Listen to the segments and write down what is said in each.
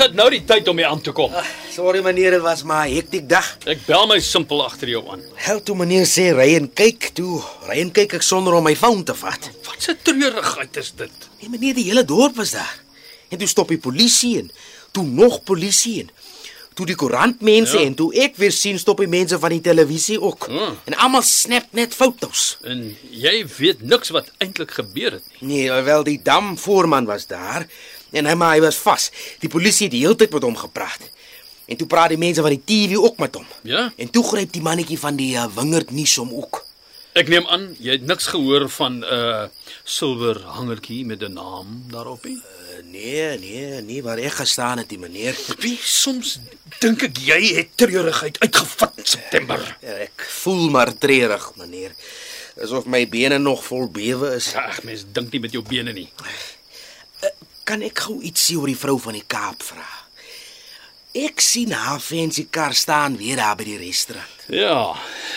Is dit nou die tyd om hier aan te kom? Sorry meneer, dit was maar 'n hektiek dag. Ek bel my simpel agter jou aan. Hel toe meneer sê ry en kyk toe. Ry en kyk ek sonder om my foon te vat. Wat 'n treurigheid is dit? Nee meneer, die hele dorp was daar. En toe stop die polisie en toe nog polisie en toe die koerantmense Ja. en toe ek weer sien stop die mense van die televisie ook. Hmm. En almal snap net fotos. En jy weet niks wat eintlik gebeur het nie. Nee, wel die damvoorman was daar en hy maar hy was vas. Die polisie het die hele tyd met hom gepraat. En toe praat die mense van die TV ook met hom. Ja? En toe gryp die mannetjie van die uh, wingerd nuus om ook. Ek neem aan jy het niks gehoor van 'n uh, silwer hangertjie met 'n naam daarop nie. Uh, nee, nee, nee, waar ek gestaan het, die meneer. Wie soms dink ek jy het treurigheid uitgevat in September. Ja, ek voel maar treurig, meneer. Asof my bene nog vol bewe is. Ag, mens dink nie met jou bene nie. Kan ek gou iets sê oor die vrou van die Kaap vra? Ek sien haar fancy kar staan weer daar by die restaurant. Ja,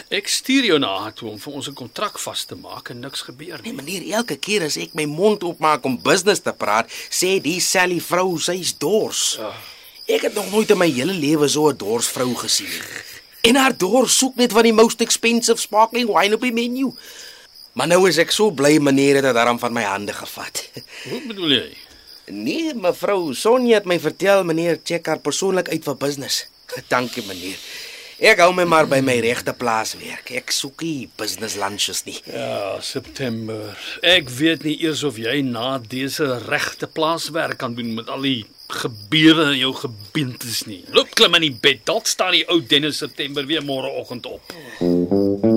ek stuur jou na haar toe om vir ons 'n kontrak vas te maak en niks gebeur Nee, nie. meneer, elke keer as ek my mond oopmaak om business te praat, sê die Sally vrou sy's dors. Ek het nog nooit in my hele lewe so 'n dors vrou gesien nie. En haar dors soek net van die most expensive sparkling wine op die menu. Maar nou is ek so bly meneer het dit daarom van my hande gevat. Hoe bedoel jy? Nee, mevrou Sonja het my vertel meneer check haar persoonlik uit vir business. Dankie meneer. Ek hou my maar by my regte plaas werk. Ek soek nie business lunches nie. Ja, September. Ek weet nie eers of jy na dese regte plaaswerk kan doen met al die gebeure in jou gebeentes nie. Loop klim in die bed. Dalk staan die ou Dennis September weer môreoggend op. As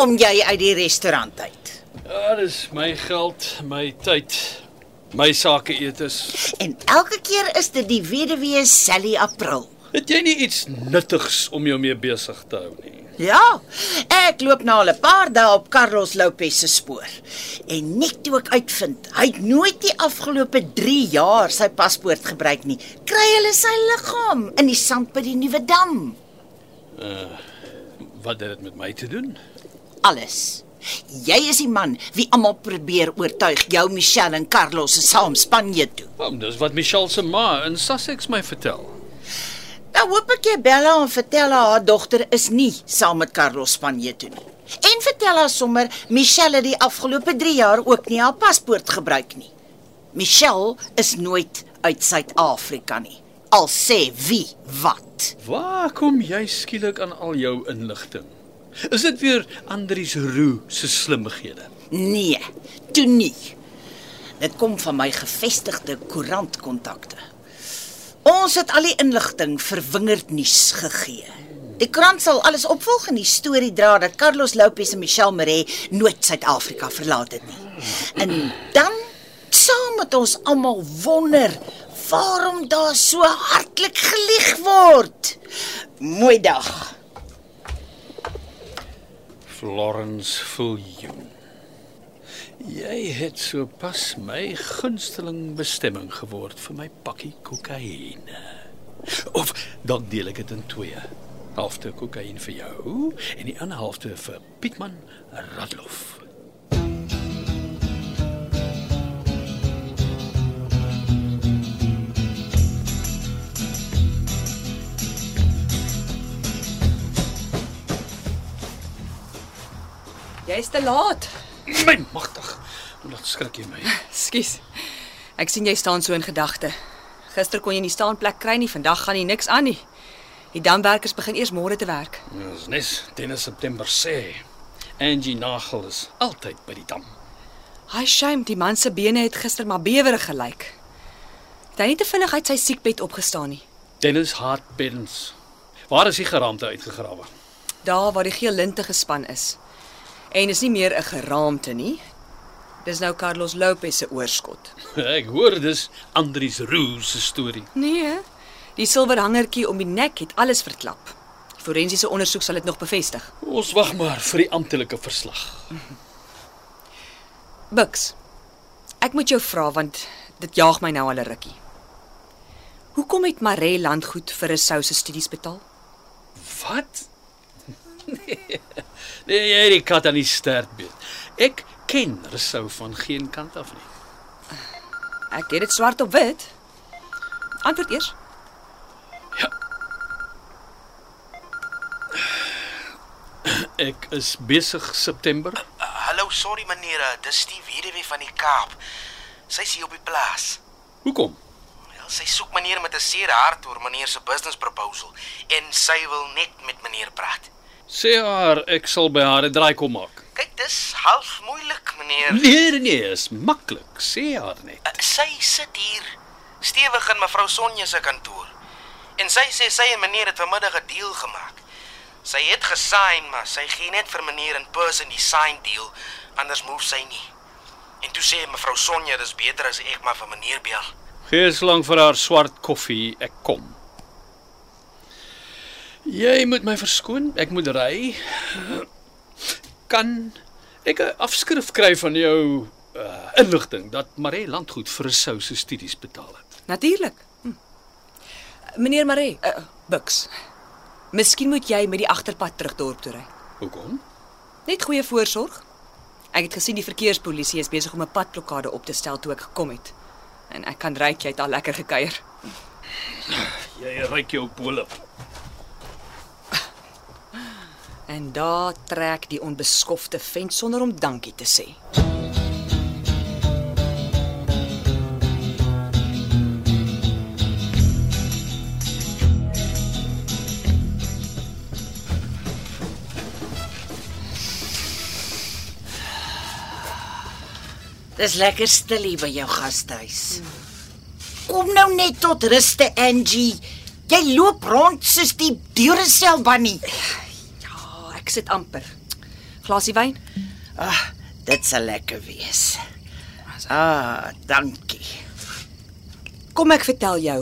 kom jy uit die restaurant uit. Ja, dis my geld, my tyd, my sake eetes. En elke keer is dit die weduwee Sally April. Het jy nie iets nuttigs om jou mee besig te hou nie? Ja, ek loop nou al 'n paar dae op Carlos Lopez se spoor. En net toe ek uitvind, hy het nooit die afgelope 3 jaar sy paspoort gebruik nie, kry hulle sy liggaam in die sand by die nuwe dam. Wat het dit met my te doen? Alles. Jy is die man wie almal probeer oortuig jou Michelle en Carlos se saam Spanje toe. Wel, dis wat Michelle se ma in Sussex my vertel. Nou hoop ek jy bel haar en vertel haar haar dogter is nie saam met Carlos Spanje toe nie. En vertel haar sommer Michelle het die afgelope 3 jaar ook nie haar paspoort gebruik nie. Michelle is nooit uit Suid-Afrika nie. Al sê wie wat. Waar kom jy skielik aan al jou inligting? Is dit weer Andries Roo se slimmighede? Nee, toe nie. Dit kom van my gevestigde koerantkontakte. Ons het al die inligting vir Wingerd nuus gegee. Die krant sal alles opvolg en die storie dra dat Carlos Lopez en Michelle Maree nooit Suid-Afrika verlaat het nie. En dan saam met ons almal wonder waarom daar so hartlik gelieg word. Mooi dag. Florence Viljoen. Jy het sopas my gunsteling bestemming geword vir my pakkie kokaine. Of dalk deel ek dit in twee. Halfte kokain vir jou en die ander halfte vir Pietman Radloff. Jy's te laat. My magtig. Nou laat skrik jy my. Skus. Ek sien jy staan so in gedagte. Gister kon jy nie staanplek kry nie, vandag gaan nie niks aan nie. Die damwerkers begin eers môre te werk. Dis nes Dennis September sê. Angie Nagel is altyd by die dam. Hy shame, die man se bene het gister maar bewerig gelyk. Het hy nie te vinnig uit sy siekbed opgestaan nie. Dennis haat beddens. Waar is die geraamte uitgegrawe? Daar waar die geel linte gespan is. En is nie meer 'n geraamte nie. Dis nou Carlos Lopez se oorskot. Ek hoor dis Andries Roo se storie. Nee, die silwer hangertjie om die nek het alles verklap. Die forensiese ondersoek sal dit nog bevestig. Ons wag maar vir die amptelike verslag. Bux. Ek moet jou vra want dit jaag my nou al 'n rukkie. Hoekom het Maree landgoed vir 'n sou se studies betaal? Wat? Nee, nee jy het die kat aan die stert beet. Ek ken Rousseau van geen kant af nie. Ek het dit swart op wit. Antwoord eers. Ek is besig September. Uh, hallo, sorry meneer, uh, dis die weduwee van die Kaap. Sy's hier op die plaas. Hoekom? Wel, sy soek meneer met 'n seer hart oor meneer se business proposal en sy wil net met meneer praat. Sê haar ek sal by haar 'n draai kom maak. Kyk, dis half moeilik, meneer. Nee, nee, nee, is maklik. Sê haar net. Uh, sy sit hier stewig in mevrou Sonja se kantoor. En sy sê sy en meneer het vanmiddag 'n deal gemaak. Sy het gesign, maar sy gee net vir meneer in person die sign deal, anders move sy nie. En toe sê mevrou Sonja dis beter as ek maar vir meneer bel. Gee slang vir haar swart koffie, ek kom. Jy moet my verskoon, ek moet ry. Kan ek 'n afskrif kry van jou uh, inligting dat Maree landgoed vir 'n sou se studies betaal het? Natuurlik. Hm. Meneer Maree, uh, Bux. Miskien moet jy met die agterpad terug dorp toe ry. Hoekom? Net goeie voorsorg. Ek het gesien die verkeerspolisie is besig om 'n padblokkade op te stel toe ek gekom het. En ek kan ry jy het al lekker gekuier. Jy ryk jou pole. En daar trek die onbeskofte vent sonder om dankie te sê. Dis lekker stil hier by jou gastehuis. Kom nou net tot ruste, Angie. Jy loop rond soos die Duracell bunny. Ek sit amper. Glasie wyn? Ah, dit sal lekker wees. Ah, dankie. Kom ek vertel jou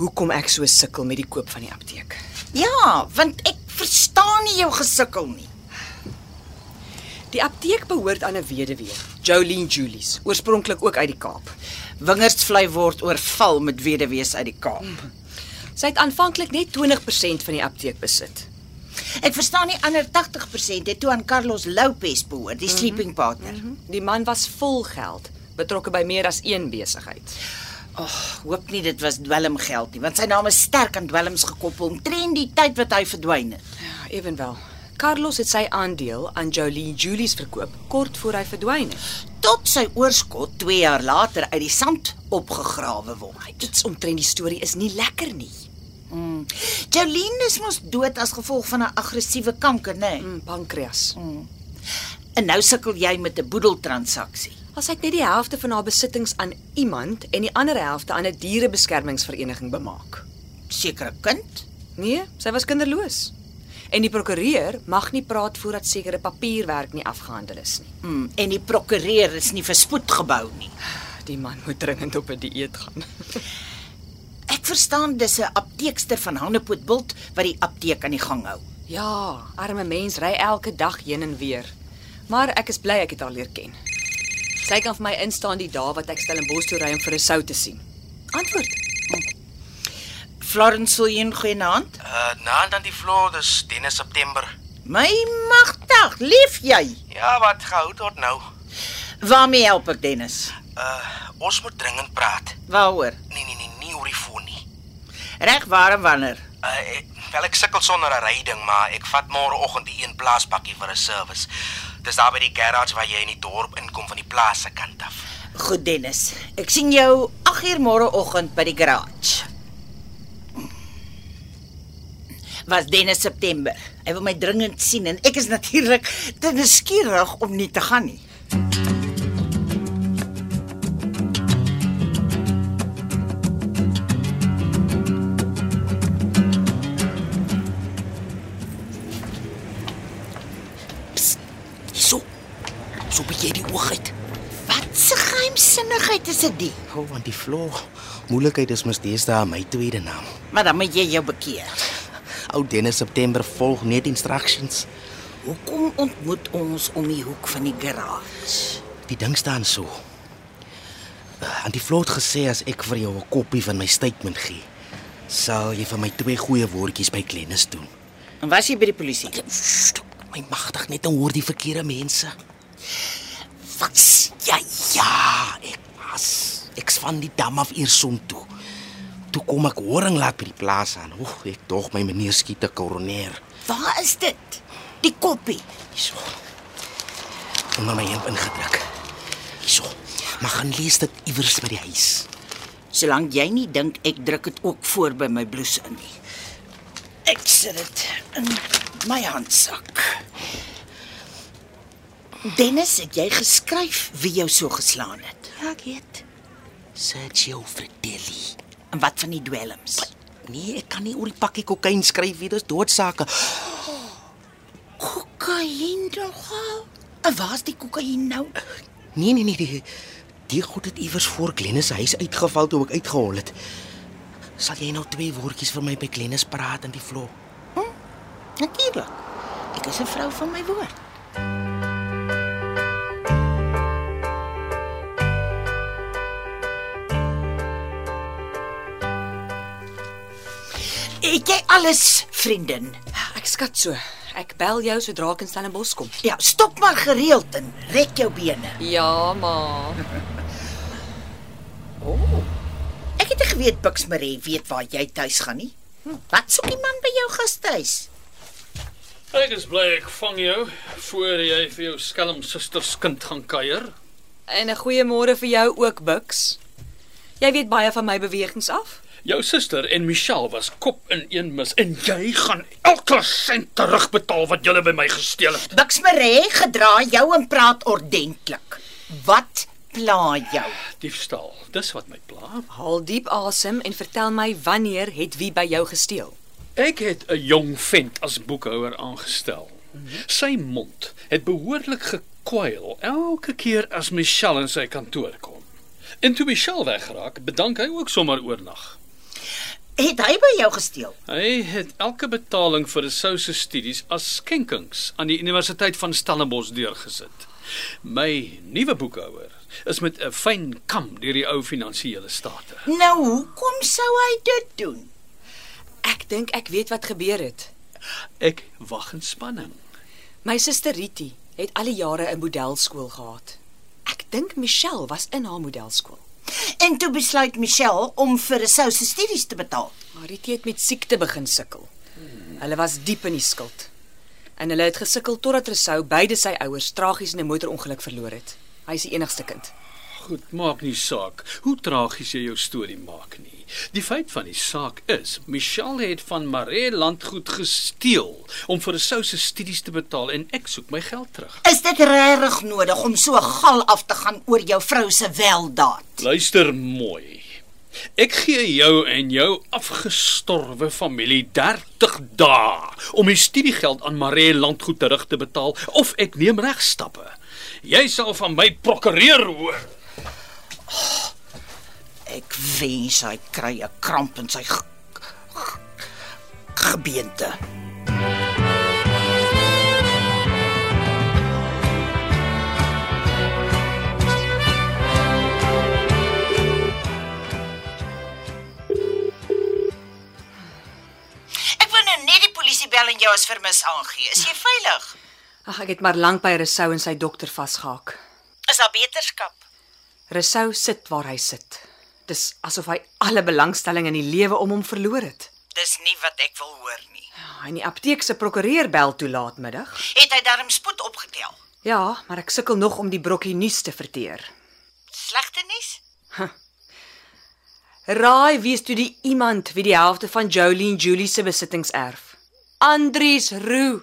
hoekom ek so sukkel met die koop van die apteek. Ja, want ek verstaan nie jou gesukkel nie. Die apteek behoort aan 'n weduwee, Jolene Julies, oorspronklik ook uit die Kaap. Wingerdsvlei word oorval met weduwees uit die Kaap. Sy het aanvanklik net 20% van die apteek besit. Ek verstaan nie ander 80% het toe aan Carlos Lopez behoort, die sleeping partner. Die man was vol geld, betrokke by meer as een besigheid. Ag, hoop nie dit was dwelmgeld nie, want sy naam is sterk aan dwelms gekoppel omtrent die tyd wat hy verdwyn het. Ja, ewenwel. Carlos het sy aandeel aan Jolene Julies verkoop kort voor hy verdwyn het. Tot sy oorskot 2 jaar later uit die sand opgegrawe word. Dit's omtrent die storie is nie lekker nie. Mm. Jolene is mos dood as gevolg van 'n aggressiewe kanker, né? Nee? Mm, pankreas. En nou sukkel jy met 'n boedeltransaksie. As hy net die helfte van haar besittings aan iemand en die ander helfte aan 'n dierebeskermingsvereniging bemaak. Sekere kind? Nee, sy was kinderloos. En die prokureur mag nie praat voordat sekere papierwerk nie afgehandel is nie. Mm. En die prokureur is nie verspoed gebou nie. Die man moet dringend op 'n dieet gaan. Ek verstaan dis 'n apteekster van Hannepootbult wat die apteek aan die gang hou. ja, arme mens ry elke dag heen en weer. Maar ek is bly ek het haar leer ken. Sy kan vir my instaan die dae wat ek stel in Bos toe ry om vir 'n sou te sien. Antwoord. Florence wil jy 'n goeie hand? Uh na dan die vloer dis 10 September. My magtig, lief jy. Ja, wat gehou tot nou. Waarmee help ek Dennis? Uh ons moet dringend praat. Waaroor? Nee nee nee, Reg waar en wanneer? Uh ek, wel ek sukkel sonder 'n ryding, maar ek vat môreoggend die een plaaspakkie vir 'n service. Dis daar by die garage waar jy in die dorp inkom van die plaas se kant af. Goed Dennis. Ek sien jou 8uur môreoggend by die garage. was Dennis September. Hy wil my dringend sien en ek is natuurlik te nuuskierig om nie te gaan nie. So begin jy die oog uit. Wat se geheimsinnigheid is dit? O, oh, want die vlog. Moeilikheid is mos deesdae my tweede naam. Maar dan moet jy jou bekeer. Ou Dennis September volg net instructions. Hoekom ontmoet ons om die hoek van die garage? Die ding staan so. Uh, aan die vlot gesê as ek vir jou 'n kopie van my statement gee, sal jy vir my twee goeie woordjies by Glennis doen. En was jy by die polisie? My magtig net om hoor die verkeerde mense. Wat? Ja, ja, ek was. Ek's van die dam af eersom toe. Toe kom ek horing laat by die plaas aan. Oeg, ek dog my meneer skiet 'n koroner. Waar is dit? Die koppie. Hierso. Onder my hemp ingedruk. Hierso. Maar gaan lees dit iewers by die huis. Solank jy nie dink ek druk dit ook voor by my blouse in nie. Ek sit dit in my handsak. Dennis, het jy geskryf wie jou so geslaan het? Ja, ek weet. Sergio Fratelli. En wat van die dwelms? Nee, ek kan nie oor die pakkie kokain skryf nie, dis doodsake. Kokain nogal? En waar's die kokain nou? Nee, nee, nee, die die goed het iewers voor Glennis se huis uitgeval toe ek uitgehol het. Sal jy nou twee woordjies vir my by Glennis praat in die vlog? Natuurlik. Ek is 'n vrou van my woord. Het jy alles, vriendin? Ek skat so. Ek bel jou sodra ek in Stellenbosch kom. Ja, stop maar gereeld en rek jou bene. Ja, ma. Ek het geweet Bux Marie weet waar jy tuis gaan nie. Hm, Wat soek die man by jou gastehuis? Ek is bly ek vang jou voor jy vir jou skelm susters kind gaan kuier. En 'n goeie môre vir jou ook, Bux. Jy weet baie van my bewegings af. Jou suster en Michelle was kop in een mis en jy gaan elke sent terugbetaal wat jy by my gesteel het. Bux Marie, gedra jou en praat ordentlik. Wat pla jou? Diefstal, dis wat my pla. Haal diep asem en vertel my wanneer het wie by jou gesteel? Ek het 'n jong vent as boekhouer aangestel. Sy mond het behoorlik gekwyl elke keer as Michelle in sy kantoor kom. En toe Michelle weggeraak, bedank hy ook sommer oornag. Het hy by jou gesteel? Hy het elke betaling vir Rousseau se studies as skenkings aan die Universiteit van Stellenbosch deurgesit. My nuwe boekhouer is met 'n fyn kam deur die ou finansiële state. Nou, hoekom sou hy dit doen? Ek dink ek weet wat gebeur het. Ek wag in spanning. My suster Riti het al die jare 'n modelskool gehad. Ek dink Michelle was in haar modelskool. En toe besluit Michelle om vir Rousseau se studies te betaal. Maar Riti het met siekte begin sukkel. Hulle was diep in die skuld. En hulle het gesukkel totdat Rousseau beide sy ouers tragies in 'n motorongeluk verloor het. Hy is die enigste kind. Goed, maak nie saak hoe tragies jy jou storie maak nie. Die feit van die saak is, Michelle het van Maree landgoed gesteel om vir Rousseau se studies te betaal en ek soek my geld terug. Is dit regtig nodig om so gal af te gaan oor jou vrou se weldaad? Luister mooi. Ek gee jou en jou afgestorwe familie 30 dae om die studiegeld aan Maree landgoed terug te betaal of ek neem regstappe. Jy sal van my prokureer hoor. Ek wens hy kry 'n kramp in sy gebeente. Ek wil nou net die polisie bel en jou as vermis aangee. Is jy veilig? Ag, ek het maar lank by Rousseau en sy dokter vasgehaak. Is daar beterskap? Rousseau sit waar hy sit. Dis asof hy alle belangstelling in die lewe om hom verloor het. Dis nie wat ek wil hoor nie. En die apteek se prokureur bel toe laatmiddag. Het hy darm spoed opgetel? Ja, maar ek sukkel nog om die brokkie nuus te verteer. Slegte nuus? Raai wie is toe die iemand wie die helfte van Jolie en Julie se besittings erf? Andries Roo.